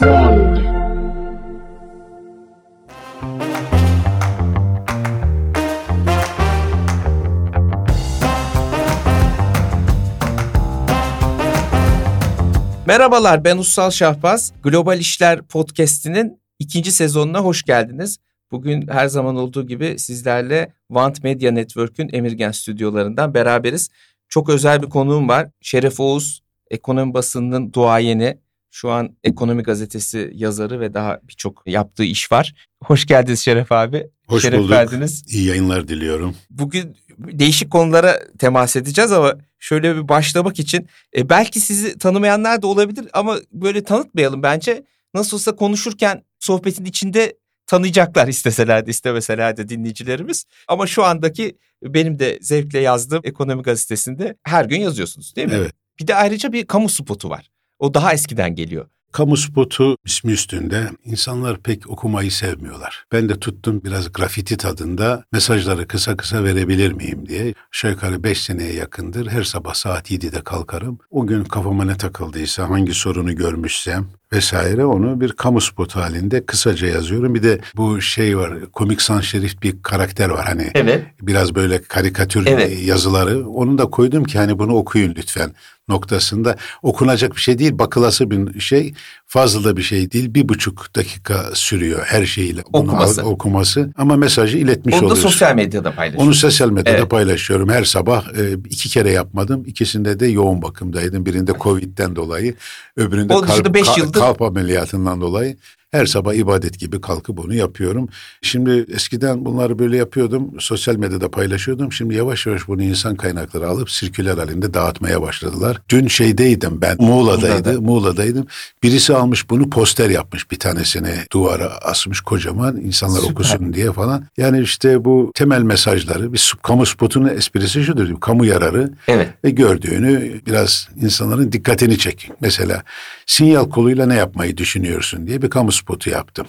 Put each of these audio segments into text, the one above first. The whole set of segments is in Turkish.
Merhabalar ben Ussal Şahbaz. Global İşler Podcast'inin ikinci sezonuna hoş geldiniz. Bugün her zaman olduğu gibi sizlerle Want Media Network'ün Emirgen stüdyolarından beraberiz. Çok özel bir konuğum var. Şeref Oğuz, ekonomi basınının duayeni. Şu an Ekonomi Gazetesi yazarı ve daha birçok yaptığı iş var. Hoş geldiniz Şeref abi. Hoş Şeref bulduk. verdiniz. İyi yayınlar diliyorum. Bugün değişik konulara temas edeceğiz ama şöyle bir başlamak için e, belki sizi tanımayanlar da olabilir ama böyle tanıtmayalım bence. Nasıl olsa konuşurken sohbetin içinde tanıyacaklar isteseler de istemeseler de dinleyicilerimiz. Ama şu andaki benim de zevkle yazdığım Ekonomi Gazetesi'nde her gün yazıyorsunuz değil mi? Evet. Bir de ayrıca bir kamu spotu var. O daha eskiden geliyor. Kamu spotu ismi üstünde insanlar pek okumayı sevmiyorlar. Ben de tuttum biraz grafiti tadında mesajları kısa kısa verebilir miyim diye. Aşağı yukarı 5 seneye yakındır her sabah saat 7'de kalkarım. O gün kafama ne takıldıysa hangi sorunu görmüşsem vesaire onu bir kamu spotu halinde kısaca yazıyorum. Bir de bu şey var komik san şerif bir karakter var hani Evet. biraz böyle karikatür Evet. yazıları. Onu da koydum ki hani bunu okuyun lütfen noktasında. Okunacak bir şey değil, bakılası bir şey. Fazla da bir şey değil. Bir buçuk dakika sürüyor her şeyiyle. bunu Okuması. al- okuması. Ama mesajı iletmiş Onu da oluyorsun. sosyal medyada paylaşıyorsunuz. Onu sosyal medyada Evet. paylaşıyorum her sabah. E, iki kere yapmadım. İkisinde de yoğun bakımdaydım. Birinde Covid'den dolayı, öbüründe kalp, beş ka- yıldır- kalp ameliyatından dolayı. Her sabah ibadet gibi kalkıp onu yapıyorum. Şimdi eskiden bunları böyle yapıyordum. Sosyal medyada paylaşıyordum. Şimdi yavaş yavaş bunu insan kaynakları alıp sirküler halinde dağıtmaya başladılar. Dün şeydeydim ben. Muğla'daydı. Muğla'da. Muğla'daydım. Birisi almış bunu poster yapmış bir tanesini duvara asmış kocaman insanlar Süper. okusun diye falan. Yani işte bu temel mesajları bir kamu spotunun esprisi şudur. Kamu yararı Evet. ve gördüğünü biraz insanların dikkatini çek. Mesela sinyal koluyla ne yapmayı düşünüyorsun diye bir kamu spotu yaptım.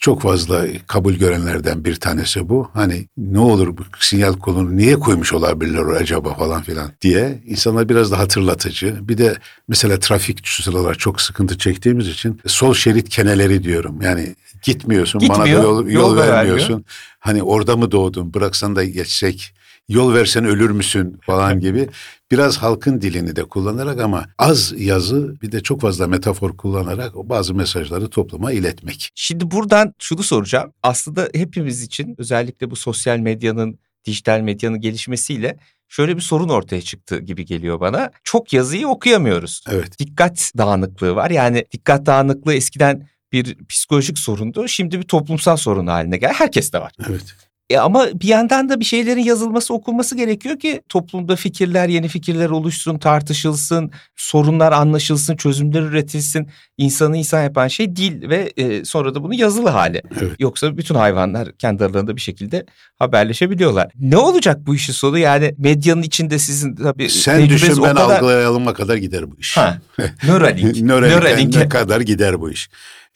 Çok fazla kabul görenlerden bir tanesi bu. Hani ne olur bu sinyal kolunu niye koymuş olabilirler acaba falan filan diye. insanlar biraz da hatırlatıcı. Bir de mesela trafik şu sıralar çok sıkıntı çektiğimiz için sol şerit keneleri diyorum. Yani gitmiyorsun bana da Gitmiyor, yol, yol, yol vermiyorsun. Hani orada mı doğdun bıraksan da geçsek yol versen ölür müsün falan gibi biraz halkın dilini de kullanarak ama az yazı bir de çok fazla metafor kullanarak bazı mesajları topluma iletmek. Şimdi buradan şunu soracağım. Aslında hepimiz için özellikle bu sosyal medyanın, dijital medyanın gelişmesiyle şöyle bir sorun ortaya çıktı gibi geliyor bana. Çok yazıyı okuyamıyoruz. Evet. Dikkat dağınıklığı var. Yani dikkat dağınıklığı eskiden bir psikolojik sorundu. Şimdi bir toplumsal sorun haline geldi. Herkes de var. Evet. E ama bir yandan da bir şeylerin yazılması, okunması gerekiyor ki toplumda fikirler, yeni fikirler oluşsun, tartışılsın, sorunlar anlaşılsın, çözümler üretilsin. İnsanı insan yapan şey dil ve e, sonra da bunu yazılı hale. Evet. Yoksa bütün hayvanlar kendi aralarında bir şekilde haberleşebiliyorlar. Ne olacak bu işin sonu? Yani medyanın içinde sizin tabii Sen düşün o ben kadar... algılayalıma kadar gider bu iş. Ha, Neuralink. Neuralink'e ne kadar gider bu iş.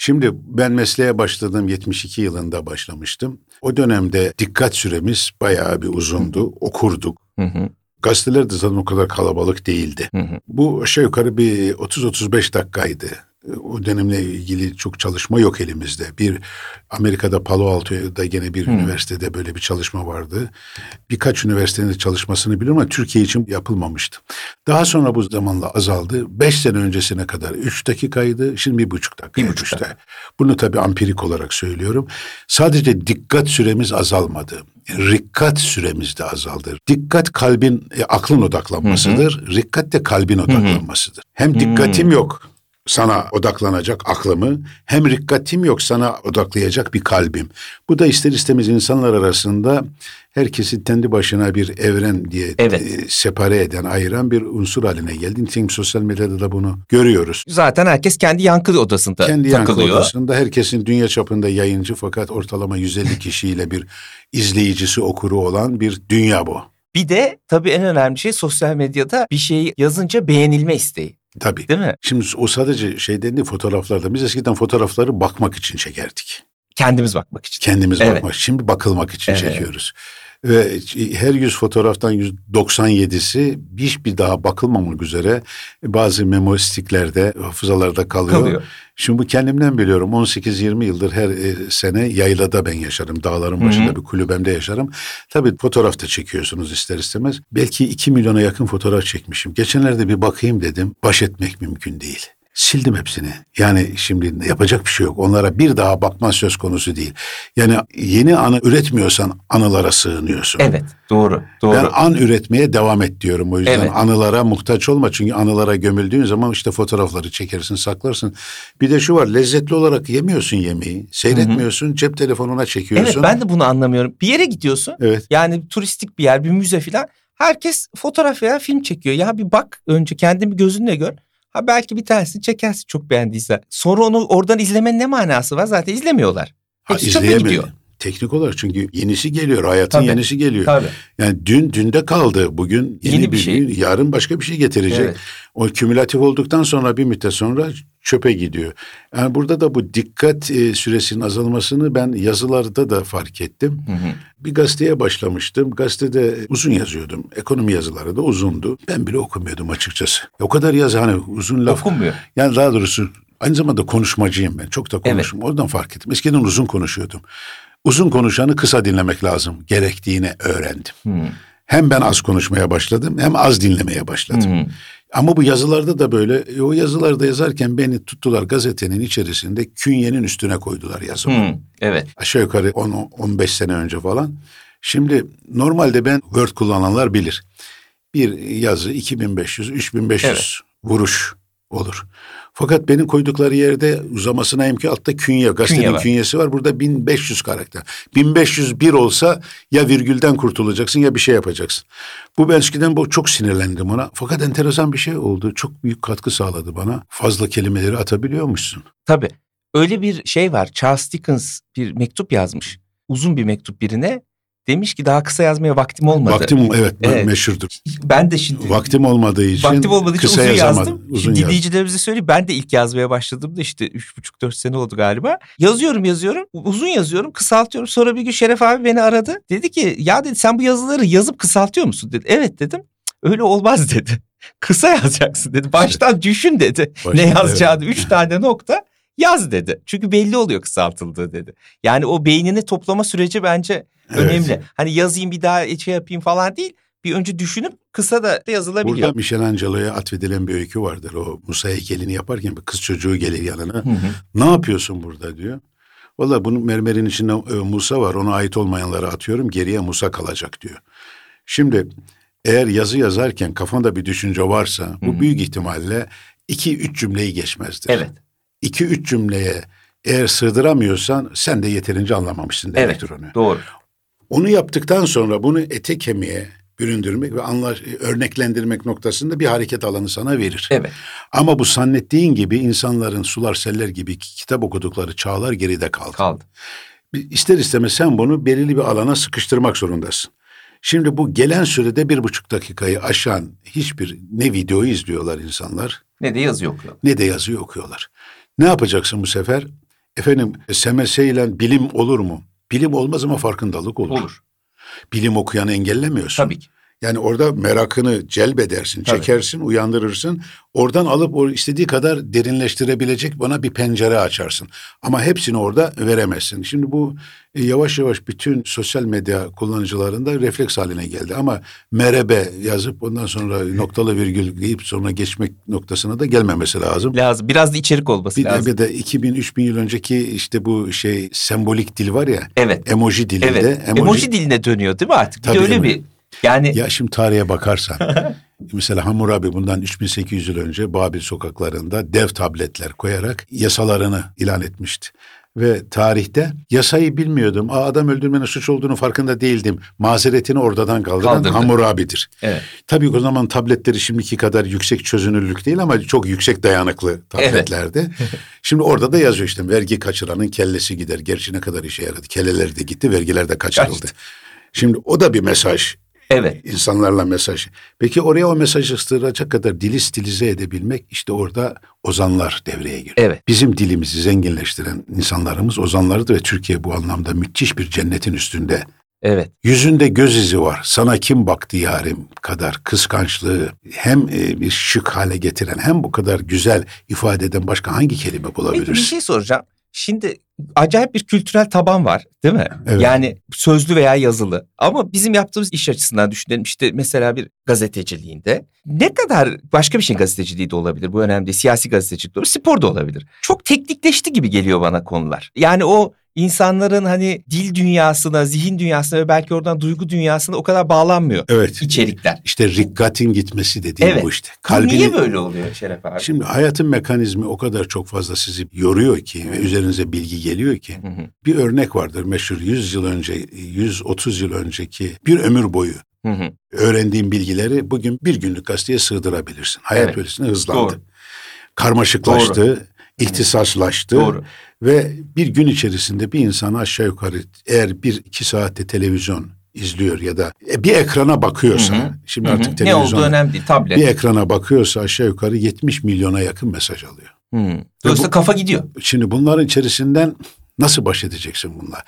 Şimdi ben mesleğe başladım 72 yılında başlamıştım. O dönemde dikkat süremiz bayağı bir uzundu. Okurduk. Hı hı, Gazeteler de zaten o kadar kalabalık değildi. hı hı. Bu aşağı yukarı bir 30-35 dakikaydı. O dönemle ilgili çok çalışma yok elimizde. Bir Amerika'da Palo Alto'da gene bir Hmm. üniversitede böyle bir çalışma vardı. Birkaç üniversitenin çalışmasını biliyorum ama Türkiye için yapılmamıştı. Daha sonra bu zamanla azaldı. Beş sene öncesine kadar üç dakikaydı. Şimdi bir buçuk dakika. Bir buçuk dakika. Bunu tabii ampirik olarak söylüyorum. Sadece dikkat süremiz azalmadı. Rikkat süremiz de azaldı. Dikkat kalbin, e, aklın odaklanmasıdır. Rikkat de kalbin odaklanmasıdır. Hem dikkatim yok sana odaklanacak aklımı hem rikkatim yok sana odaklayacak bir kalbim. Bu da ister istemez insanlar arasında herkesi kendi başına bir evren diye Evet. e, separe eden, ayıran bir unsur haline geldi. Nitekim sosyal medyada da bunu görüyoruz. Zaten herkes kendi yankı odasında Kendi yankı takılıyor. odasında herkesin dünya çapında yayıncı fakat ortalama 150 kişiyle bir izleyicisi okuru olan bir dünya bu. Bir de tabii en önemli şey sosyal medyada bir şeyi yazınca beğenilme isteği. Tabii. Değil mi? Şimdi o sadece şeyden değil fotoğraflarda. Biz eskiden fotoğrafları bakmak için çekerdik. Kendimiz bakmak için. Kendimiz Evet. bakmak. Şimdi bakılmak için Evet. çekiyoruz. Ve her 100 fotoğraftan 197'si hiçbir daha bakılmamak üzere bazı memoristiklerde, hafızalarda kalıyor. kalıyor. Şimdi bu kendimden biliyorum. 18-20 yıldır her e, sene yaylada ben yaşarım. Dağların başında Hı-hı. bir kulübemde yaşarım. Tabii fotoğraf da çekiyorsunuz ister istemez. Belki 2 milyona yakın fotoğraf çekmişim. Geçenlerde bir bakayım dedim. Baş etmek mümkün değil. Sildim hepsini. Yani şimdi yapacak bir şey yok. Onlara bir daha bakman söz konusu değil. Yani yeni anı üretmiyorsan anılara sığınıyorsun. Evet doğru. doğru. Ben an üretmeye devam et diyorum. O yüzden evet. anılara muhtaç olma. Çünkü anılara gömüldüğün zaman işte fotoğrafları çekersin saklarsın. Bir de şu var lezzetli olarak yemiyorsun yemeği. Seyretmiyorsun Hı-hı. cep telefonuna çekiyorsun. Evet ben de bunu anlamıyorum. Bir yere gidiyorsun. Evet. Yani turistik bir yer bir müze falan. Herkes fotoğraf veya film çekiyor. Ya bir bak önce kendimi gözünle gör. Ha belki bir tanesini çekersin çok beğendiyse. Sonra onu oradan izlemenin ne manası var? Zaten izlemiyorlar. Hepsi ha, gidiyor. Teknik olarak çünkü yenisi geliyor, hayatın Tabii. yenisi geliyor. Tabii. Yani dün dünde kaldı, bugün yeni, yeni bir, bir şey. Gün, yarın başka bir şey getirecek. Evet. O kümülatif olduktan sonra bir müddet sonra çöpe gidiyor. Yani burada da bu dikkat e, süresinin azalmasını ben yazılarda da fark ettim. Hı hı. Bir gazeteye başlamıştım. Gazetede uzun yazıyordum. Ekonomi yazıları da uzundu. Ben bile okumuyordum açıkçası. O kadar yazı hani uzun laf. Okunmuyor. Yani daha doğrusu aynı zamanda konuşmacıyım ben. Çok da konuşum. Evet. Oradan fark ettim. Eskiden uzun konuşuyordum. Uzun konuşanı kısa dinlemek lazım. Gerektiğini öğrendim. Hmm. Hem ben az konuşmaya başladım hem az dinlemeye başladım. Hmm. Ama bu yazılarda da böyle e, o yazılarda yazarken beni tuttular gazetenin içerisinde künyenin üstüne koydular yazımı. Hmm, evet. Aşağı yukarı 10-15 sene önce falan. Şimdi normalde ben Word kullananlar bilir. Bir yazı 2500-3500 evet. vuruş olur. Fakat benim koydukları yerde uzamasına imkan altta künye. Gazetenin künye var. künyesi var. Burada 1500 karakter. 1501 olsa ya virgülden kurtulacaksın ya bir şey yapacaksın. Bu ben eskiden bu çok sinirlendim ona. Fakat enteresan bir şey oldu. Çok büyük katkı sağladı bana. Fazla kelimeleri atabiliyormuşsun. Tabii. Öyle bir şey var. Charles Dickens bir mektup yazmış. Uzun bir mektup birine. Demiş ki daha kısa yazmaya vaktim olmadı. Vaktim evet, evet. meşhurdur. Ben de şimdi vaktim olmadığı için vaktim olmadığı için kısa uzun yazdım. Uzun şimdi dinleyicilerimize söyleyeyim ben de ilk yazmaya başladığımda işte üç buçuk dört sene oldu galiba. Yazıyorum yazıyorum uzun yazıyorum kısaltıyorum. Sonra bir gün Şeref abi beni aradı. Dedi ki ya dedi sen bu yazıları yazıp kısaltıyor musun dedi. Evet dedim. Öyle olmaz dedi. Kısa yazacaksın dedi. Baştan düşün dedi. Baştan, ne yazacağını. Evet. Üç tane nokta yaz dedi. Çünkü belli oluyor kısaltıldığı dedi. Yani o beynini toplama süreci bence evet. önemli. Hani yazayım bir daha şey yapayım falan değil. Bir önce düşünüp kısa da yazılabiliyor. Burada Michelangelo'ya atfedilen bir öykü vardır. O Musa heykelini yaparken bir kız çocuğu gelir yanına. Hı hı. Ne yapıyorsun burada diyor. Valla bunun mermerin içinde e, Musa var. Ona ait olmayanları atıyorum. Geriye Musa kalacak diyor. Şimdi eğer yazı yazarken kafanda bir düşünce varsa bu Hı-hı. büyük ihtimalle iki üç cümleyi geçmezdir. Evet iki üç cümleye eğer sığdıramıyorsan sen de yeterince anlamamışsın demektir evet, onu. Doğru. Onu yaptıktan sonra bunu ete kemiğe büründürmek ve anlar, örneklendirmek noktasında bir hareket alanı sana verir. Evet. Ama bu zannettiğin gibi insanların sular seller gibi kitap okudukları çağlar geride kaldı. Kaldı. İster istemez sen bunu belirli bir alana sıkıştırmak zorundasın. Şimdi bu gelen sürede bir buçuk dakikayı aşan hiçbir ne videoyu izliyorlar insanlar. Ne de yazı okuyorlar. Ne de yazı okuyorlar. Ne yapacaksın bu sefer? Efendim SMS ile bilim olur mu? Bilim olmaz ama farkındalık olur. Olur. Bilim okuyanı engellemiyorsun. Tabii ki. Yani orada merakını celbedersin, Tabii. çekersin, uyandırırsın. Oradan alıp o istediği kadar derinleştirebilecek bana bir pencere açarsın. Ama hepsini orada veremezsin. Şimdi bu e, yavaş yavaş bütün sosyal medya kullanıcılarında refleks haline geldi. Ama merebe yazıp ondan sonra noktalı virgül deyip sonra geçmek noktasına da gelmemesi lazım. Lazım. Biraz da içerik olması bir lazım. Bir de 2000-3000 yıl önceki işte bu şey sembolik dil var ya. Evet. Emoji dilinde. Evet. Emoji, emoji diline dönüyor değil mi artık? Tabii, bir öyle bir yani ya şimdi tarihe bakarsan mesela Hammurabi bundan 3800 yıl önce Babil sokaklarında dev tabletler koyarak yasalarını ilan etmişti. Ve tarihte yasayı bilmiyordum. Aa, adam öldürmenin suç olduğunu farkında değildim. Mazeretini oradan kaldıran Kaldırdı. Hammurabi'dir. Evet. Tabii o zaman tabletleri şimdiki kadar yüksek çözünürlük değil ama çok yüksek dayanıklı tabletlerdi. Evet. Şimdi orada da yazıyor işte vergi kaçıranın kellesi gider. Gerçi ne kadar işe yaradı. Kelleler de gitti, vergiler de kaçırıldı. Kaçtı. Şimdi o da bir mesaj. Evet. İnsanlarla mesaj. Peki oraya o mesajı sığdıracak kadar dili stilize edebilmek işte orada ozanlar devreye giriyor. Evet. Bizim dilimizi zenginleştiren insanlarımız ozanlardı ve Türkiye bu anlamda müthiş bir cennetin üstünde Evet. Yüzünde göz izi var. Sana kim baktı yarim kadar kıskançlığı hem e, bir şık hale getiren hem bu kadar güzel ifade eden başka hangi kelime Peki bir bulabilirsin? şey soracağım. Şimdi acayip bir kültürel taban var değil mi? Evet. Yani sözlü veya yazılı. Ama bizim yaptığımız iş açısından düşünelim. İşte mesela bir gazeteciliğinde ne kadar başka bir şeyin gazeteciliği de olabilir. Bu önemli değil. Siyasi gazetecilik de olabilir. Spor da olabilir. Çok teknikleşti gibi geliyor bana konular. Yani o insanların hani dil dünyasına, zihin dünyasına ve belki oradan duygu dünyasına o kadar bağlanmıyor Evet. içerikler. İşte rikkatin gitmesi dediğim Evet. bu işte. Bu niye böyle oluyor Şeref abi? Şimdi hayatın mekanizmi o kadar çok fazla sizi yoruyor ki ve üzerinize bilgi geliyor ki. Hı hı. Bir örnek vardır meşhur 100 yıl önce, 130 yıl önceki bir ömür boyu Hı hı. öğrendiğin bilgileri bugün bir günlük gazeteye sığdırabilirsin. Hayat Evet. böylesine hızlandı. Doğru. Karmaşıklaştı, ihtisaslaştı Doğru. Ve bir gün içerisinde bir insan aşağı yukarı eğer bir iki saatte televizyon izliyor ya da e, bir ekrana bakıyorsa, Hı hı. şimdi Hı hı. artık ne olduğu televizyon önemli değil. Tablet. bir ekrana bakıyorsa aşağı yukarı 70 milyona yakın mesaj alıyor. Hı. Dolayısıyla bu- kafa gidiyor. Şimdi bunların içerisinden nasıl baş edeceksin bunlar?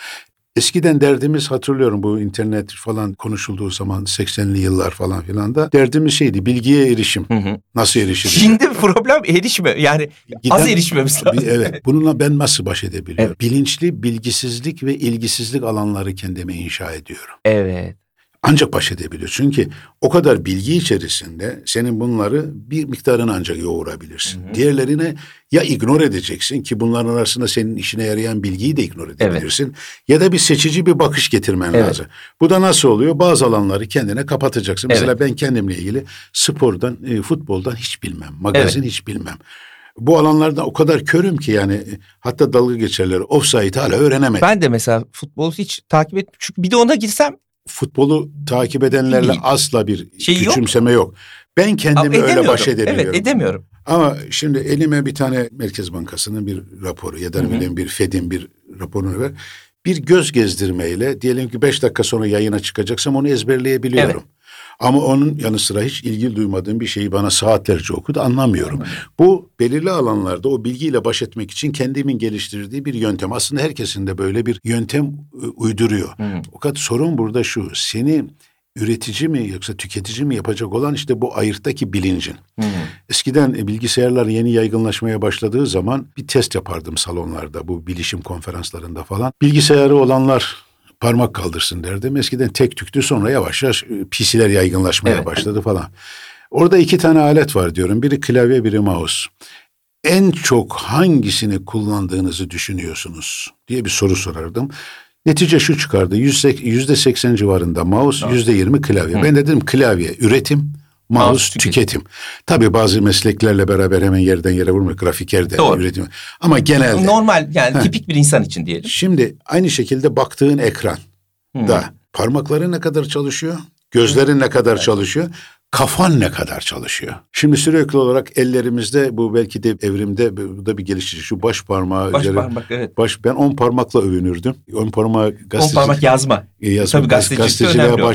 Eskiden derdimiz hatırlıyorum bu internet falan konuşulduğu zaman 80'li yıllar falan filan da derdimiz şeydi bilgiye erişim. Hı hı. Nasıl erişiriz? Şimdi problem erişme. Yani az erişmemiz lazım. Evet. Bununla ben nasıl baş edebiliyorum? Evet. Bilinçli bilgisizlik ve ilgisizlik alanları kendime inşa ediyorum. Evet. Ancak baş edebiliyor. Çünkü o kadar bilgi içerisinde senin bunları bir miktarını ancak yoğurabilirsin. Hı hı. Diğerlerine ya ignor edeceksin ki bunların arasında senin işine yarayan bilgiyi de ignor edebilirsin. Ya da bir seçici bir bakış getirmen Evet. lazım. Bu da nasıl oluyor? Bazı alanları kendine kapatacaksın. Evet. Mesela ben kendimle ilgili spordan, e, futboldan hiç bilmem. Magazin hiç bilmem. Bu alanlarda o kadar körüm ki yani e, hatta dalga geçerler. Offside hala öğrenemedim. Ben de mesela futbolu hiç takip et. Çünkü bir de ona girsem futbolu takip edenlerle Bilmiyorum. asla bir Şey yok. küçümseme yok. Ben kendimi öyle edemiyorum. baş edebiliyorum. Evet edemiyorum. Ama şimdi elime bir tane Merkez Bankası'nın bir raporu ya da Hı bir Fed'in bir raporunu ver. Bir göz gezdirmeyle diyelim ki beş dakika sonra yayına çıkacaksam onu ezberleyebiliyorum. Evet. Ama onun yanı sıra hiç ilgi duymadığım bir şeyi bana saatlerce okudu anlamıyorum. Bu belirli alanlarda o bilgiyle baş etmek için kendimin geliştirdiği bir yöntem. Aslında herkesin de böyle bir yöntem e, uyduruyor. Hı. Fakat sorun burada şu. Seni üretici mi yoksa tüketici mi yapacak olan işte bu ayırttaki bilincin. Hı. Eskiden e, bilgisayarlar yeni yaygınlaşmaya başladığı zaman bir test yapardım salonlarda bu bilişim konferanslarında falan. Bilgisayarı olanlar parmak kaldırsın derdim. Eskiden tek tüktü sonra yavaş yavaş e, PC'ler yaygınlaşmaya Evet. başladı falan. Orada iki tane alet var diyorum. Biri klavye biri mouse. En çok hangisini kullandığınızı düşünüyorsunuz diye bir soru sorardım. Netice şu çıkardı. Yüzde, seksen civarında mouse, yüzde yirmi klavye. Hı. Ben dedim klavye üretim, mouse, Mouse, tüketim. tüketim. Tabii bazı mesleklerle beraber hemen yerden yere vurmuyor. Grafiker de Doğru. üretim. Ama genelde. Normal yani Heh. tipik bir insan için diyelim. Şimdi aynı şekilde baktığın ekran Hı. da parmakların ne kadar çalışıyor? Gözlerin ne kadar çalışıyor? Kafan ne kadar çalışıyor? Şimdi sürekli olarak ellerimizde bu belki de evrimde bu da bir gelişici şu baş parmağı Baş üzeri- parmak evet. Baş, ben on parmakla övünürdüm. On parmağı On gazeteci, parmak yazma. e, yazma, Tabii gazetecilikte gazeteciliğe önemli o.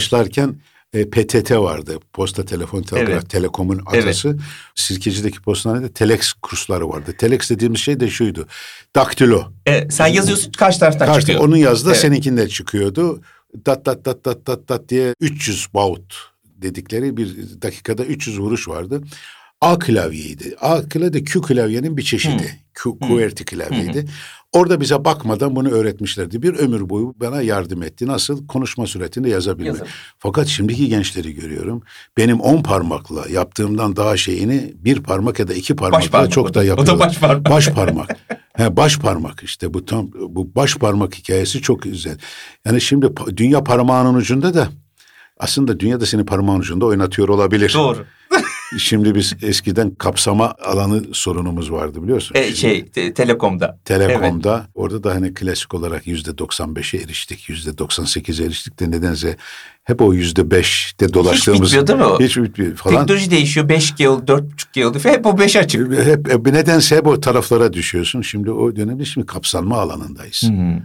e, PTT vardı. Posta Telefon Telgraf Evet. Telekom'un atası. Sirkeci'deki postanede telex kursları vardı. Telex dediğimiz şey de şuydu. Daktilo. E, sen yazıyorsun karşı taraftan Karşı, çıkıyor. onun yazdığı Evet. seninkinde çıkıyordu. Dat dat dat dat dat dat diye 300 baut dedikleri bir dakikada 300 vuruş vardı. A klavyeydi. A klavye Q klavyenin bir çeşidi. Q, QWERTY klavyeydi. Orada bize bakmadan bunu öğretmişlerdi. Bir ömür boyu bana yardım etti. Nasıl? Konuşma süretinde yazabilmek. Yazın. Fakat şimdiki gençleri görüyorum. Benim on parmakla yaptığımdan daha şeyini bir parmak ya da iki parmakla parmak çok da. da O da yapıyorlar. baş parmak. Baş parmak. He, baş parmak işte bu tam bu baş parmak hikayesi çok güzel. Yani şimdi dünya parmağının ucunda da aslında dünya da seni parmağın ucunda oynatıyor olabilir. Doğru. Şimdi biz eskiden kapsama alanı sorunumuz vardı biliyorsun. E, şey te- telekomda. Telekom'da orada da hani klasik olarak yüzde 95'e eriştik. Yüzde 98'e eriştik de nedense hep o yüzde beşte dolaştığımız. bitmiyor değil mi o? Hiç bitmiyor falan. Teknoloji değişiyor. 5G oldu, 4.5G oldu. Hep o 5 açık. Hep, hep nedense hep o taraflara düşüyorsun. Şimdi o dönemde şimdi kapsanma alanındayız. Hı.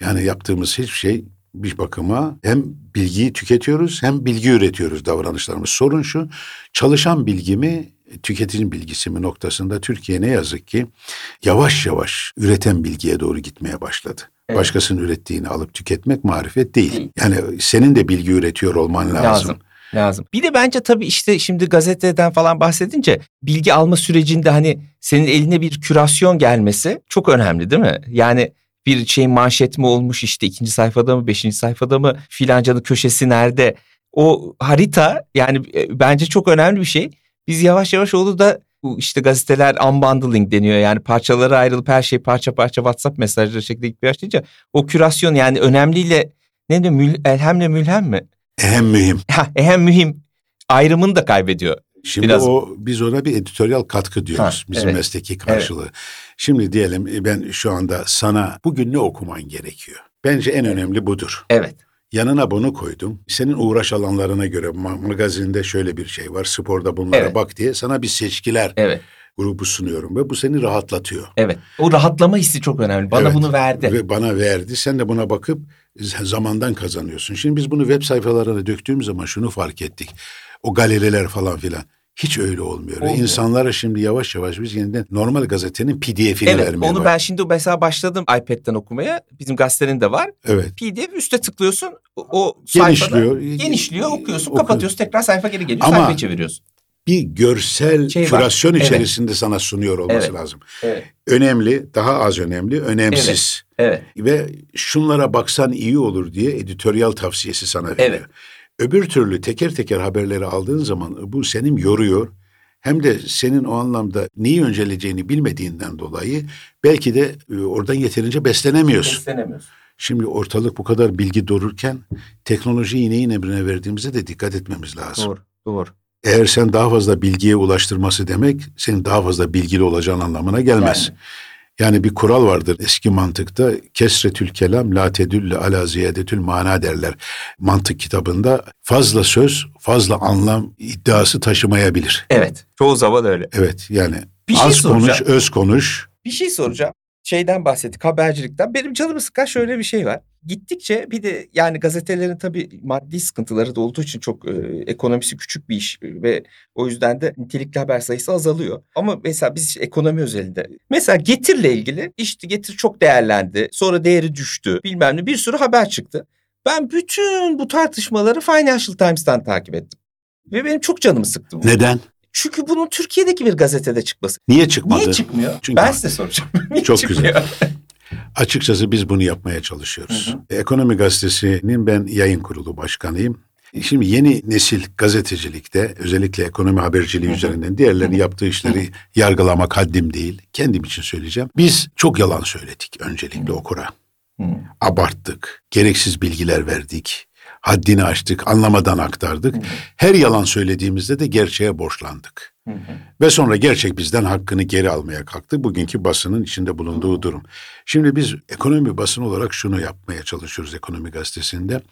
Yani yaptığımız hiçbir şey bir bakıma hem bilgiyi tüketiyoruz hem bilgi üretiyoruz davranışlarımız. Sorun şu çalışan bilgi mi tüketicinin bilgisi mi noktasında Türkiye ne yazık ki yavaş yavaş üreten bilgiye doğru gitmeye başladı. Evet. Başkasının ürettiğini alıp tüketmek marifet değil. Değil. Yani senin de bilgi üretiyor olman lazım. Lazım. Lazım. Bir de bence tabii işte şimdi gazeteden falan bahsedince bilgi alma sürecinde hani senin eline bir kürasyon gelmesi çok önemli değil mi? Yani bir şey manşet mi olmuş işte ikinci sayfada mı beşinci sayfada mı filancanın köşesi nerede? O harita yani e, bence çok önemli bir şey. Biz yavaş yavaş oldu da bu işte gazeteler unbundling deniyor yani parçalara ayrılıp her şey parça parça WhatsApp mesajları şeklinde gitmeye başlayınca o kürasyon yani önemliyle ne diyor mül, elhemle mülhem mi? Ehem mühim. Ha, hem mühim ayrımını da kaybediyor. Şimdi Biraz- o biz ona bir editoryal katkı diyoruz. Ha, bizim evet. mesleki karşılığı. Şimdi diyelim e, ben şu anda sana bugün ne okuman gerekiyor? Bence en önemli budur. Evet. Yanına bunu koydum. Senin uğraş alanlarına göre ma- magazinde şöyle bir şey var. Sporda bunlara Evet. bak diye sana bir seçkiler Evet. grubu sunuyorum ve bu seni rahatlatıyor. Evet. O rahatlama hissi çok önemli. Bana Evet. bunu verdi. Ve bana verdi. Sen de buna bakıp zamandan kazanıyorsun. Şimdi biz bunu web sayfalarına döktüğümüz zaman şunu fark ettik. O galeriler falan filan. Hiç öyle olmuyor. Olmuyor. insanlara şimdi yavaş yavaş biz yeniden normal gazetenin PDF'ini Evet. vermeye Onu bak- ben şimdi mesela başladım iPad'den okumaya. Bizim gazetenin de var. Evet. PDF üste tıklıyorsun. O, o sayfada Genişliyor. genişliyor okuyorsun Oku- kapatıyorsun tekrar sayfa geri geliyor Ama- sayfayı çeviriyorsun. Bir görsel Şey var. kürasyon Evet. içerisinde sana sunuyor olması Evet. lazım. Evet. Önemli, daha az önemli, önemsiz. Evet. Ve şunlara baksan iyi olur diye editoryal tavsiyesi sana veriyor. Evet. Öbür türlü teker teker haberleri aldığın zaman bu senin yoruyor. Hem de senin o anlamda neyi önceleyeceğini bilmediğinden dolayı belki de e, oradan yeterince beslenemiyorsun. Beslenemiyorsun. Şimdi ortalık bu kadar bilgi dururken teknolojiyi neyin emrine verdiğimize de dikkat etmemiz lazım. Doğru. Doğru. Eğer sen daha fazla bilgiye ulaştırması demek senin daha fazla bilgili olacağın anlamına gelmez. Yani. Yani bir kural vardır eski mantıkta kesretül kelam la tedülle ala ziyadetül mana derler. Mantık kitabında fazla söz fazla anlam iddiası taşımayabilir. Evet. Çoğu zaman öyle. Evet yani Bir şey az konuş soracağım. öz konuş. Bir şey soracağım. Şeyden bahsettik habercilikten. Benim canımı sıkan şöyle bir şey var. Gittikçe bir de yani gazetelerin tabii maddi sıkıntıları da olduğu için çok e, ekonomisi küçük bir iş e, ve o yüzden de nitelikli haber sayısı azalıyor. Ama mesela biz ekonomi özelinde mesela getirle ilgili işte getir çok değerlendi. Sonra değeri düştü. Bilmem ne bir sürü haber çıktı. Ben bütün bu tartışmaları Financial Times'tan takip ettim. Ve benim çok canımı sıktı bu. Neden? Çünkü bunun Türkiye'deki bir gazetede çıkması. Niye çıkmadı? Niye çıkmıyor? Çünkü- ben size soracağım. Niye Çok çıkmıyor? Açıkçası biz bunu yapmaya çalışıyoruz. Hı Ekonomi Gazetesi'nin ben yayın kurulu başkanıyım. Şimdi yeni nesil gazetecilikte özellikle ekonomi haberciliği Hı hı. üzerinden diğerlerinin yaptığı işleri yargılamak haddim değil. Kendim için söyleyeceğim. Biz çok yalan söyledik öncelikle okura. Hı. Abarttık, gereksiz bilgiler verdik, haddini aştık, anlamadan aktardık. Hı hı. Her yalan söylediğimizde de gerçeğe borçlandık. Hı hı. Ve sonra gerçek bizden hakkını geri almaya kalktı. Bugünkü basının içinde bulunduğu durum. Şimdi biz ekonomi basın olarak şunu yapmaya çalışıyoruz ekonomi gazetesinde.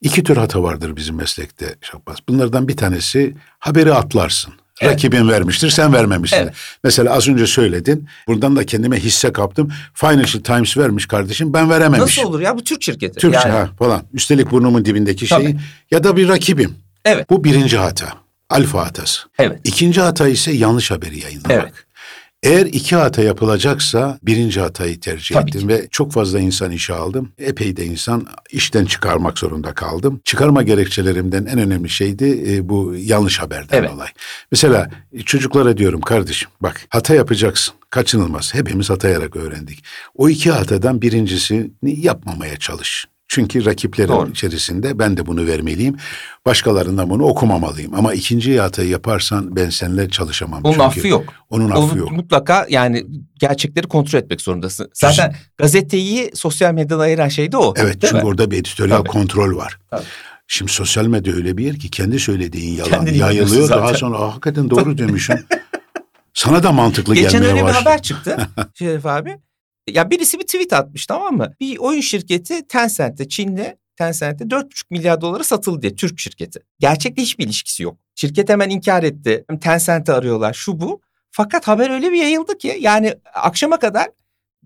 İki tür hata vardır bizim meslekte Şahbaz. Bunlardan bir tanesi haberi atlarsın. Evet. Rakibin vermiştir, sen vermemişsin. Evet. Mesela az önce söyledin. Buradan da kendime hisse kaptım. Financial Times vermiş kardeşim, ben verememişim. Nasıl olur ya bu Türk şirketi. Türkçe Yani- ha falan. Üstelik burnumun dibindeki Tabii. şeyi ya da bir rakibim. Evet. Bu birinci hata. Alfa hatası. Evet. İkinci hata ise yanlış haberi yayınlamak. Evet. Eğer iki hata yapılacaksa birinci hatayı tercih Tabii ettim ki. ve çok fazla insan işe aldım. Epey de insan işten çıkarmak zorunda kaldım. Çıkarma gerekçelerimden en önemli şeydi e, bu yanlış haberden Evet. dolayı. Mesela e, çocuklara diyorum kardeşim bak hata yapacaksın. Kaçınılmaz. Hepimiz hatayarak öğrendik. O iki hatadan birincisini yapmamaya çalış. Çünkü rakiplerin Doğru. içerisinde ben de bunu vermeliyim. Başkalarından bunu okumamalıyım. Ama ikinci hatayı yaparsan ben seninle çalışamam. Onun Çünkü affı yok. Onun Onu affı yok. mutlaka yani gerçekleri kontrol etmek zorundasın. Zaten gazeteyi sosyal medyadan ayıran şey de o. Evet çünkü mi? orada bir editoryal Tabii. kontrol var. Tabii. Şimdi sosyal medya öyle bir yer ki kendi söylediğin yalan Kendini yayılıyor. Daha sonra "Aa, hakikaten doğru demişsin. Sana da mantıklı Geçen gelmeye öyle bir başladı. haber çıktı Şeref abi. Ya birisi bir tweet atmış tamam mı? Bir oyun şirketi Tencent'te Çin'de Tencent'te 4,5 milyar dolara satıldı diye Türk şirketi. Gerçekle hiçbir ilişkisi yok. Şirket hemen inkar etti. Tencent'i arıyorlar şu bu. Fakat haber öyle bir yayıldı ki yani akşama kadar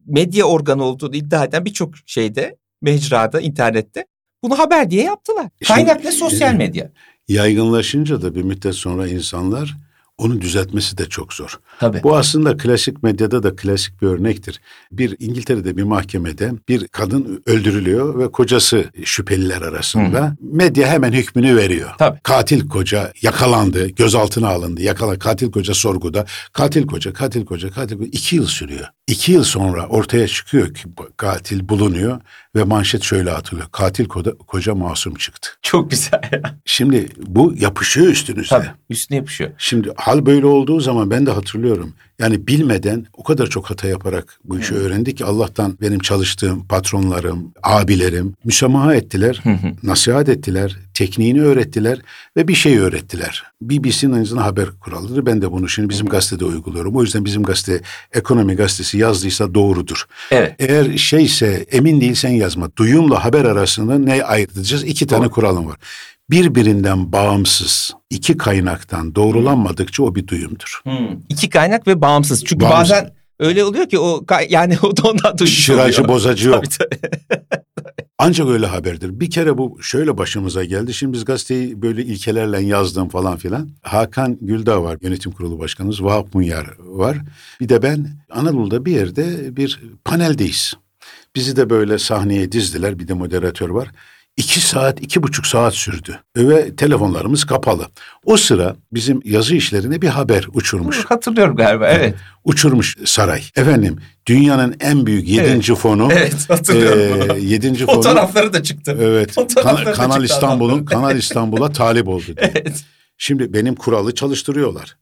medya organı olduğunu iddia eden birçok şeyde mecrada internette bunu haber diye yaptılar. Şimdi- Kaynak ne sosyal medya. Yaygınlaşınca da bir müddet sonra insanlar Onu düzeltmesi de çok zor. Tabii. Bu aslında klasik medyada da klasik bir örnektir. Bir İngiltere'de bir mahkemede bir kadın öldürülüyor ve kocası şüpheliler arasında. Medya hemen hükmünü veriyor. Tabii. Katil koca yakalandı, gözaltına alındı. Yakala, katil koca sorguda. Katil koca, katil koca, katil koca. iki yıl sürüyor. İki yıl sonra ortaya çıkıyor ki katil bulunuyor ve manşet şöyle atılıyor. Katil koca, koca masum çıktı. Çok güzel. Şimdi bu yapışıyor üstünüze. Tabii. Üstüne yapışıyor. Şimdi hal böyle olduğu zaman ben de hatırlıyorum. Yani bilmeden o kadar çok hata yaparak bu işi öğrendik ki Allah'tan benim çalıştığım patronlarım, abilerim müsamaha ettiler, nasihat ettiler, tekniğini öğrettiler ve bir şey öğrettiler. BBC'nin azından haber kuralları. Ben de bunu şimdi bizim gazetede uyguluyorum. O yüzden bizim gazete Ekonomi Gazetesi yazdıysa doğrudur. Evet. Eğer şeyse emin değilsen yazma. Duyumla haber arasında ne ayırtacağız? İki tane Doğru. kuralım var. Birbirinden bağımsız iki kaynaktan doğrulanmadıkça o bir duyumdur. Hmm. İki kaynak ve bağımsız. Çünkü Bağımsız. bazen öyle oluyor ki o yani o da ondan duymuş Şıracı oluyor. bozacı yok. Tabii, tabii. Ancak öyle haberdir. Bir kere bu şöyle başımıza geldi. Şimdi biz gazeteyi böyle ilkelerle yazdım falan filan. Hakan Güldağ var yönetim kurulu başkanımız. Vahap Munyar var. Bir de ben Anadolu'da bir yerde bir paneldeyiz. Bizi de böyle sahneye dizdiler. Bir de moderatör var. İki saat, iki buçuk saat sürdü. Ve telefonlarımız kapalı. O sıra bizim yazı işlerine bir haber uçurmuş. Hatırlıyorum galiba evet. Uçurmuş saray. Efendim dünyanın en büyük yedinci fonu. Evet hatırlıyorum bunu. yedinci fonu. Fotoğrafları da çıktı. Evet. Kan- Kanal İstanbul'un. Kanal İstanbul'a talip oldu diyor. Evet. Şimdi benim kuralı çalıştırıyorlar.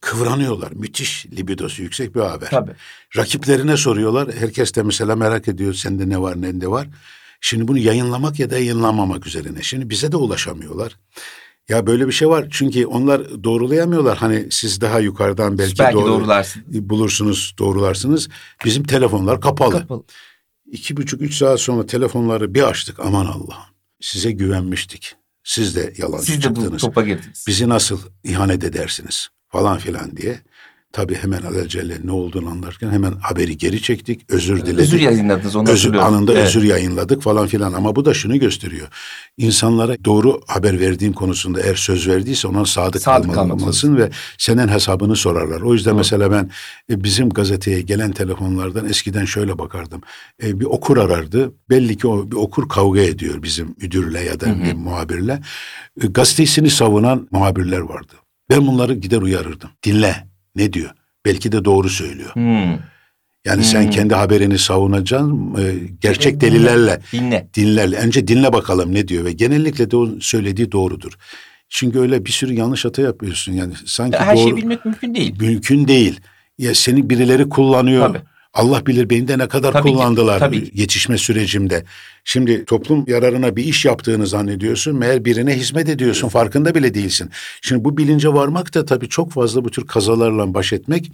Kıvranıyorlar. Müthiş libidosu yüksek bir haber. Tabii. Rakiplerine soruyorlar. Herkes de mesela merak ediyor sende ne var ne de var. Şimdi bunu yayınlamak ya da yayınlamamak üzerine. Şimdi bize de ulaşamıyorlar. Ya böyle bir şey var. Çünkü onlar doğrulayamıyorlar. Hani siz daha yukarıdan belki, Belki doğru- doğrularsın. bulursunuz, doğrularsınız. Bizim telefonlar kapalı. Kapalı. İki buçuk, üç saat sonra telefonları bir açtık. Aman Allah'ım. Size güvenmiştik. Siz de yalancı Siz de bu topa girdiniz. Bizi nasıl ihanet edersiniz falan filan diye. Tabii hemen alelacele ne olduğunu anlarken hemen haberi geri çektik. Özür diledik. Özür yayınladınız onu Özür, anında Evet. özür yayınladık falan filan ama bu da şunu gösteriyor. İnsanlara doğru haber verdiğin konusunda eğer söz verdiyse ona sadık, Sadık kalmalısın ve senin hesabını sorarlar. O yüzden Doğru. mesela ben e, bizim gazeteye gelen telefonlardan eskiden şöyle bakardım. E, bir okur arardı. Belli ki o bir okur kavga ediyor bizim müdürle ya da bir muhabirle. E, gazetesini savunan muhabirler vardı. Ben bunları gider uyarırdım. Dinle ne diyor? Belki de doğru söylüyor. Hmm. Yani sen Hmm. kendi haberini savunacaksın e, gerçek Dinle. delillerle Dinle. dinler. Önce dinle bakalım ne diyor ve genellikle de o söylediği doğrudur. Çünkü öyle bir sürü yanlış hata yapıyorsun yani sanki Her doğru şeyi bilmek mümkün değil. mümkün değil. Ya seni birileri kullanıyor. Tabii. Allah bilir beni de ne kadar Tabii ki, kullandılar tabii ki. yetişme sürecimde. Şimdi toplum yararına bir iş yaptığını zannediyorsun. Meğer birine hizmet ediyorsun. Farkında bile değilsin. Şimdi bu bilince varmak da tabii çok fazla bu tür kazalarla baş etmek.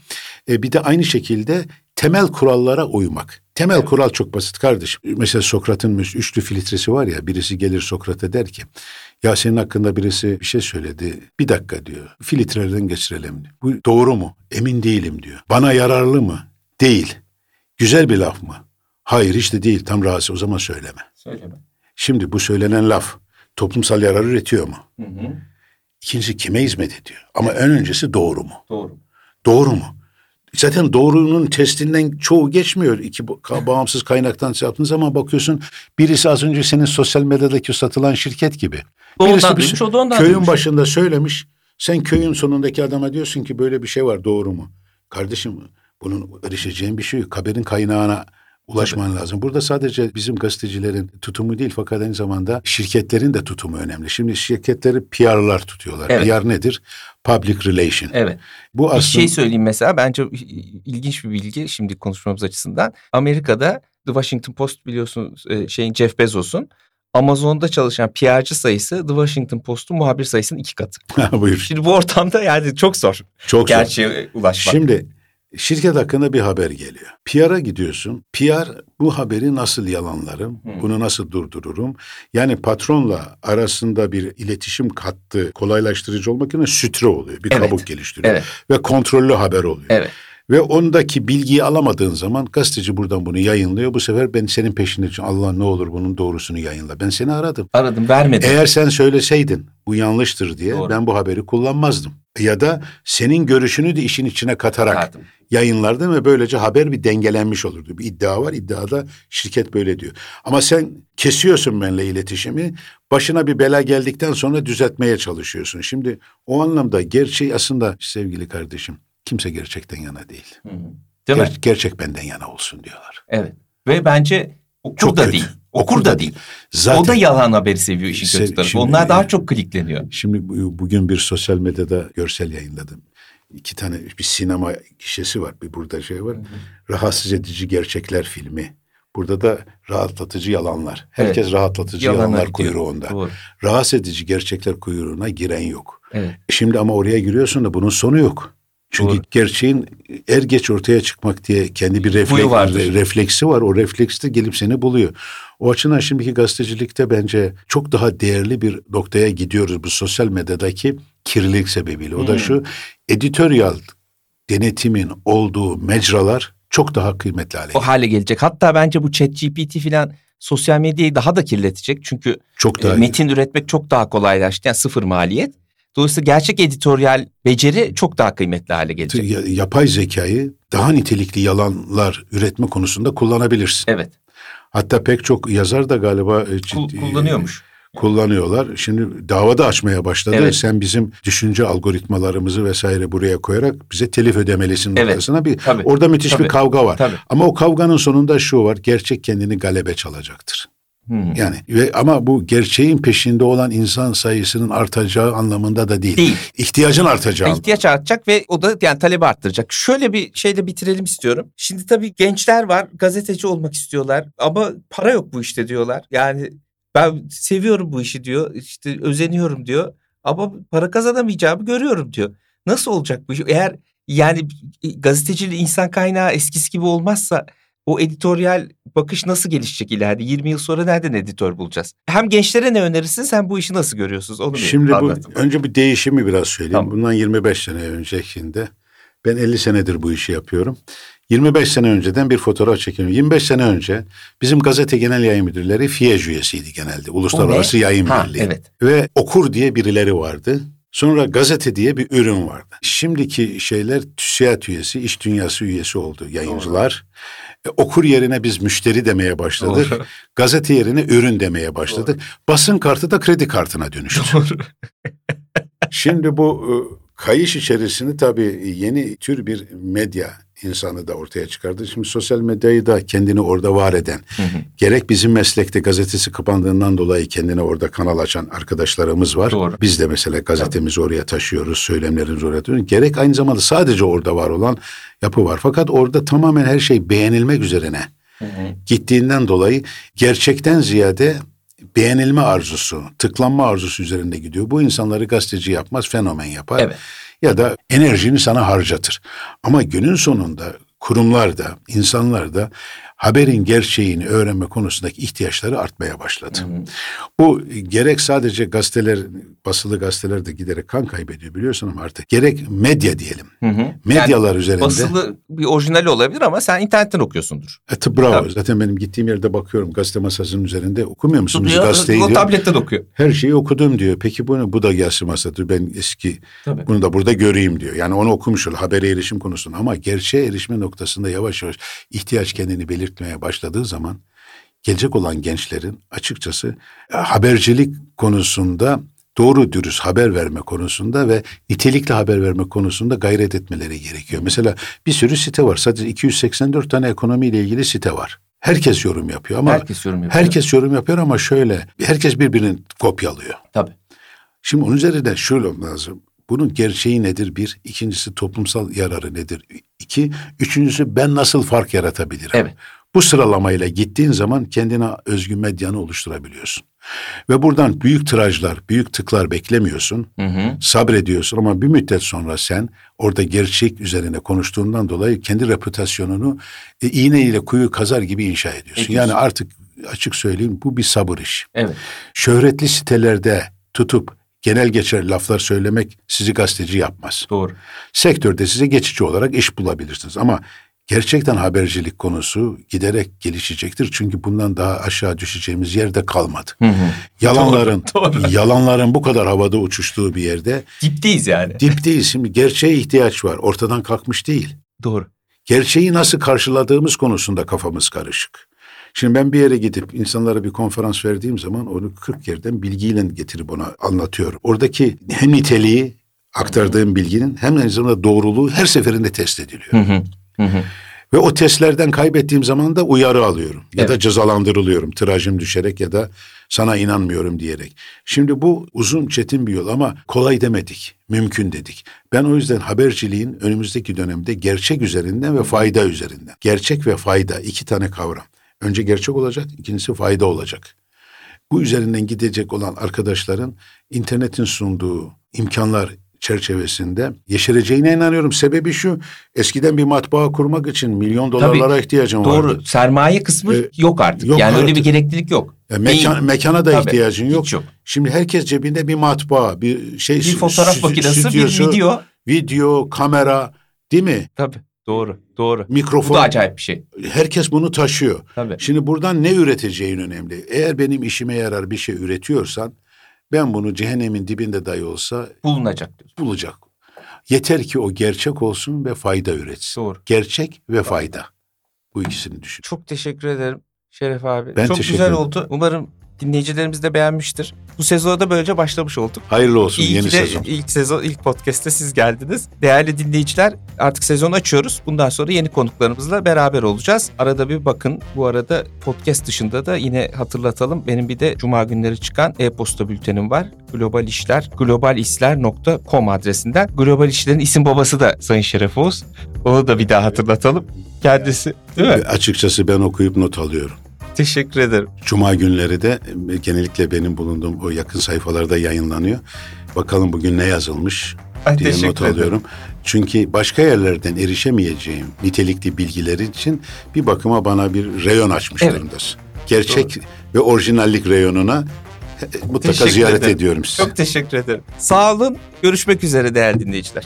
E, bir de aynı şekilde temel kurallara uymak. Temel kural çok basit kardeşim. Mesela Sokrat'ın üçlü filtresi var ya. Birisi gelir Sokrat'a der ki ya senin hakkında birisi bir şey söyledi. Bir dakika diyor. Filtrelerden geçirelim. Bu doğru mu? Emin değilim diyor. Bana yararlı mı? Değil. Güzel bir laf mı? Hayır hiç de değil. Tam rahatsız o zaman söyleme. Söyleme. Şimdi bu söylenen laf toplumsal yarar üretiyor mu? Hı hı. İkincisi kime hizmet ediyor? Ama en öncesi doğru mu? Doğru. Doğru mu? Zaten doğrunun testinden çoğu geçmiyor. İki bağımsız kaynaktan şey yaptığın zaman bakıyorsun birisi az önce senin sosyal medyadaki satılan şirket gibi. O Birisi bir- o da köyün duymuş. başında söylemiş. Sen köyün sonundaki adama diyorsun ki böyle bir şey var doğru mu? Kardeşim bunun erişeceğin bir şey yok. Haberin kaynağına ulaşman lazım. Burada sadece bizim gazetecilerin tutumu değil fakat aynı zamanda şirketlerin de tutumu önemli. Şimdi şirketleri PR'lar tutuyorlar. Evet. PR nedir? Public relation. Evet. Bu Bir aslında şey söyleyeyim mesela bence ilginç bir bilgi şimdi konuşmamız açısından. Amerika'da The Washington Post biliyorsunuz e, şeyin Jeff Bezos'un Amazon'da çalışan PR'cı sayısı The Washington Post'un muhabir sayısının iki katı. buyur. Şimdi bu ortamda yani çok zor Çok zor. gerçeğe ulaşmak. Şimdi şirket hakkında bir haber geliyor. PR'a gidiyorsun. PR bu haberi nasıl yalanlarım, bunu nasıl durdururum? Yani patronla arasında bir iletişim kattı, kolaylaştırıcı olmak yerine sütre oluyor. Bir Evet. kabuk geliştiriyor. Evet. Ve kontrollü haber oluyor. Evet. Ve ondaki bilgiyi alamadığın zaman gazeteci buradan bunu yayınlıyor. Bu sefer ben senin peşinde Allah ne olur bunun doğrusunu yayınla. Ben seni aradım. Aradım vermedim. Eğer sen söyleseydin bu yanlıştır diye Doğru. ben bu haberi kullanmazdım. Ya da senin görüşünü de işin içine katarak Katardım. yayınlardım ve böylece haber bir dengelenmiş olurdu. Bir iddia var iddiada şirket böyle diyor. Ama sen kesiyorsun benimle iletişimi başına bir bela geldikten sonra düzeltmeye çalışıyorsun. Şimdi o anlamda gerçeği aslında sevgili kardeşim kimse gerçekten yana değil. Hı hı. Değil mi? Ger- gerçek benden yana olsun diyorlar. Evet. Ve bence okur Çok da kötü. değil. Okur, da değil. Zaten O da yalan haberi seviyor işin Se- kötü tarafı. şimdi- Onlar daha çok klikleniyor. Şimdi bu- bugün bir sosyal medyada görsel yayınladım. İki tane bir sinema gişesi var. Bir burada şey var. Rahatsız edici gerçekler filmi. Burada da rahatlatıcı yalanlar. Herkes rahatlatıcı Yalanlar yalanlar kuyruğunda. Doğru. Rahatsız edici gerçekler kuyruğuna giren yok. Evet. Şimdi ama oraya giriyorsun da bunun sonu yok. Çünkü Doğru. gerçeğin er geç ortaya çıkmak diye kendi bir refleks, vardır. re- refleksi var. O refleks de gelip seni buluyor. O açıdan şimdiki gazetecilikte bence çok daha değerli bir noktaya gidiyoruz bu sosyal medyadaki kirlilik sebebiyle. O da Hmm. şu editoryal denetimin olduğu mecralar çok daha kıymetli hale O hale gelecek. Hatta bence bu chat GPT filan sosyal medyayı daha da kirletecek. Çünkü Çok e, daha metin üretmek çok daha kolaylaştı. Yani sıfır maliyet. Dolayısıyla gerçek editoryal beceri çok daha kıymetli hale gelecek. Ya- yapay zekayı daha nitelikli yalanlar üretme konusunda kullanabilirsin. Evet. Hatta pek çok yazar da galiba e, ciddi- kullanıyormuş. kullanıyorlar. Şimdi davada açmaya başladı. Evet. Sen bizim düşünce algoritmalarımızı vesaire buraya koyarak bize telif ödemelisin Evet. noktasına bir Tabii. orada müthiş Tabii. bir kavga var. Tabii. Ama o kavganın sonunda şu var. Gerçek kendini galebe çalacaktır. Hmm. Yani ve ama bu gerçeğin peşinde olan insan sayısının artacağı anlamında da değil. Değil. İhtiyacın artacağı. İhtiyaç artacak ve o da yani talebi arttıracak. Şöyle bir şeyle bitirelim istiyorum. Şimdi tabii gençler var gazeteci olmak istiyorlar ama para yok bu işte diyorlar. Yani ben seviyorum bu işi diyor işte özeniyorum diyor ama para kazanamayacağımı görüyorum diyor. Nasıl olacak bu iş? Eğer yani gazeteciliği insan kaynağı eskisi gibi olmazsa o editoryal bakış nasıl gelişecek ileride? 20 yıl sonra nereden editör bulacağız? Hem gençlere ne önerirsiniz hem bu işi nasıl görüyorsunuz? Onu Şimdi bu anlatın. önce bir değişimi biraz söyleyeyim. Tamam. Bundan 25 sene öncekinde ben 50 senedir bu işi yapıyorum. 25 sene önceden bir fotoğraf çekiyorum. 25 sene önce bizim gazete genel yayın müdürleri FİEJ üyesiydi genelde. Uluslararası Yayın Ha, Birliği. evet. Ve okur diye birileri vardı. Sonra gazete diye bir ürün vardı. Şimdiki şeyler TÜSİAD üyesi, iş dünyası üyesi oldu yayıncılar. E, okur yerine biz müşteri demeye başladık. Doğru. Gazete yerine ürün demeye başladık. Basın kartı da kredi kartına dönüştü. Doğru. Şimdi bu e, kayış içerisinde tabii yeni tür bir medya insanı da ortaya çıkardı. Şimdi sosyal medyayı da kendini orada var eden, Hı hı. gerek bizim meslekte gazetesi kapandığından dolayı kendine orada kanal açan arkadaşlarımız var. Doğru. Biz de mesela gazetemizi oraya taşıyoruz, söylemlerimizi oraya taşıyoruz. Gerek aynı zamanda sadece orada var olan yapı var. Fakat orada tamamen her şey beğenilmek üzerine Hı hı. gittiğinden dolayı gerçekten ziyade beğenilme arzusu, tıklanma arzusu üzerinde gidiyor. Bu insanları gazeteci yapmaz, fenomen yapar. Evet. Ya da enerjini sana harcatır. Ama günün sonunda kurumlar da, insanlar da haberin gerçeğini öğrenme konusundaki ihtiyaçları artmaya başladı. Hı hı. Bu gerek sadece gazeteler, basılı gazeteler de giderek kan kaybediyor biliyorsun ama artık gerek medya diyelim. Hı hı. Medyalar Yani üzerinde. basılı bir orijinali olabilir ama sen internetten okuyorsundur. E, bravo. Tabii. Zaten benim gittiğim yerde bakıyorum gazete masasının üzerinde okumuyor musunuz Ya, gazeteyi o diyor. tabletten okuyor. Her şeyi okudum diyor. Peki bu ne? Bu da gelsin masada. Ben eski Tabii. bunu da burada göreyim diyor. Yani onu okumuş ol habere erişim konusunda ama gerçeğe erişme noktasında yavaş yavaş ihtiyaç kendini belirtmeye başladığı zaman gelecek olan gençlerin açıkçası e, habercilik konusunda doğru dürüst haber verme konusunda ve nitelikli haber verme konusunda gayret etmeleri gerekiyor. Mesela bir sürü site var. Sadece 284 tane ekonomiyle ilgili site var. Herkes yorum yapıyor ama Herkes yorum yapıyor. herkes yorum yapıyor ama şöyle herkes birbirini kopyalıyor. Tabii. Şimdi onun üzerinde şöyle lazım. Bunun gerçeği nedir bir? İkincisi toplumsal yararı nedir? İki. Üçüncüsü ben nasıl fark yaratabilirim? Evet. Bu sıralamayla gittiğin zaman kendine özgü medyanı oluşturabiliyorsun. Ve buradan büyük tirajlar, büyük tıklar beklemiyorsun. Hı hı. Sabrediyorsun ama bir müddet sonra sen orada gerçek üzerine konuştuğundan dolayı kendi reputasyonunu e, iğne ile kuyu kazar gibi inşa ediyorsun. Ediyorsun. Yani artık açık söyleyeyim bu bir sabır işi Evet. şöhretli sitelerde tutup genel geçer laflar söylemek sizi gazeteci yapmaz. Doğru. Sektörde size geçici olarak iş bulabilirsiniz ama gerçekten habercilik konusu giderek gelişecektir. Çünkü bundan daha aşağı düşeceğimiz yerde kalmadı. Hı hı. Yalanların Doğru, doğru. yalanların bu kadar havada uçuştuğu bir yerde Dipteyiz yani. dipteyiz. Şimdi gerçeğe ihtiyaç var. Ortadan kalkmış değil. Doğru. Gerçeği nasıl karşıladığımız konusunda kafamız karışık. Şimdi ben bir yere gidip insanlara bir konferans verdiğim zaman onu 40 yerden bilgiyle getirip ona anlatıyorum. Oradaki hem niteliği aktardığım bilginin hem aynı zamanda doğruluğu her seferinde test ediliyor. Hı hı. Hı hı. Ve o testlerden kaybettiğim zaman da uyarı alıyorum. Ya da Evet. cezalandırılıyorum tirajım düşerek ya da sana inanmıyorum diyerek. Şimdi bu uzun çetin bir yol ama kolay demedik. Mümkün dedik. Ben o yüzden haberciliğin önümüzdeki dönemde gerçek üzerinden ve fayda üzerinden. Gerçek ve fayda iki tane kavram. Önce gerçek olacak, ikincisi fayda olacak. Bu üzerinden gidecek olan arkadaşların internetin sunduğu imkanlar çerçevesinde yeşereceğine inanıyorum. Sebebi şu, eskiden bir matbaa kurmak için milyon dolarlara ihtiyacın vardı. Doğru. Sermaye kısmı Ee, yok artık. yok yani öyle bir artık. gereklilik yok. Ya mekan, Değil. mekana da Tabii, ihtiyacın yok. Yok. Şimdi herkes cebinde bir matbaa, bir şey Bir fotoğraf stü- makinesi, bir video. video, kamera, değil mi? Tabii. Doğru. Doğru. Bu Mikrofon. da acayip bir şey. Herkes bunu taşıyor. Tabii. Şimdi buradan ne üreteceğin önemli. Eğer benim işime yarar bir şey üretiyorsan ben bunu cehennemin dibinde dahi olsa Bulunacak diyorsun. bulacak. Yeter ki o gerçek olsun ve fayda üretsin. Doğru. Gerçek ve fayda. Bu ikisini düşün. Çok teşekkür ederim Şeref abi. Ben Çok teşekkür güzel ederim. oldu. Umarım dinleyicilerimiz de beğenmiştir. Bu sezona da böylece başlamış olduk. Hayırlı olsun İyi yeni de sezon. ilk sezon, ilk podcast'te siz geldiniz. Değerli dinleyiciler artık sezon açıyoruz. Bundan sonra yeni konuklarımızla beraber olacağız. Arada bir bakın. Bu arada podcast dışında da yine hatırlatalım. Benim bir de cuma günleri çıkan e-posta bültenim var. Global İşler, globalisler.com adresinden. Global İşler'in isim babası da Sayın Şeref Oğuz. Onu da bir daha hatırlatalım. Kendisi değil mi? Açıkçası ben okuyup not alıyorum. Teşekkür ederim. Cuma günleri de e, genellikle benim bulunduğum o yakın sayfalarda yayınlanıyor. Bakalım bugün ne yazılmış Ay, diye teşekkür not ederim. alıyorum. Çünkü başka yerlerden erişemeyeceğim nitelikli bilgileri için bir bakıma bana bir reyon açmış Evet. durumdasın. Gerçek ve orijinallik reyonuna e, mutlaka Teşekkür ziyaret ederim. ediyorum sizi. Çok teşekkür ederim. Sağ olun. Görüşmek üzere değerli dinleyiciler.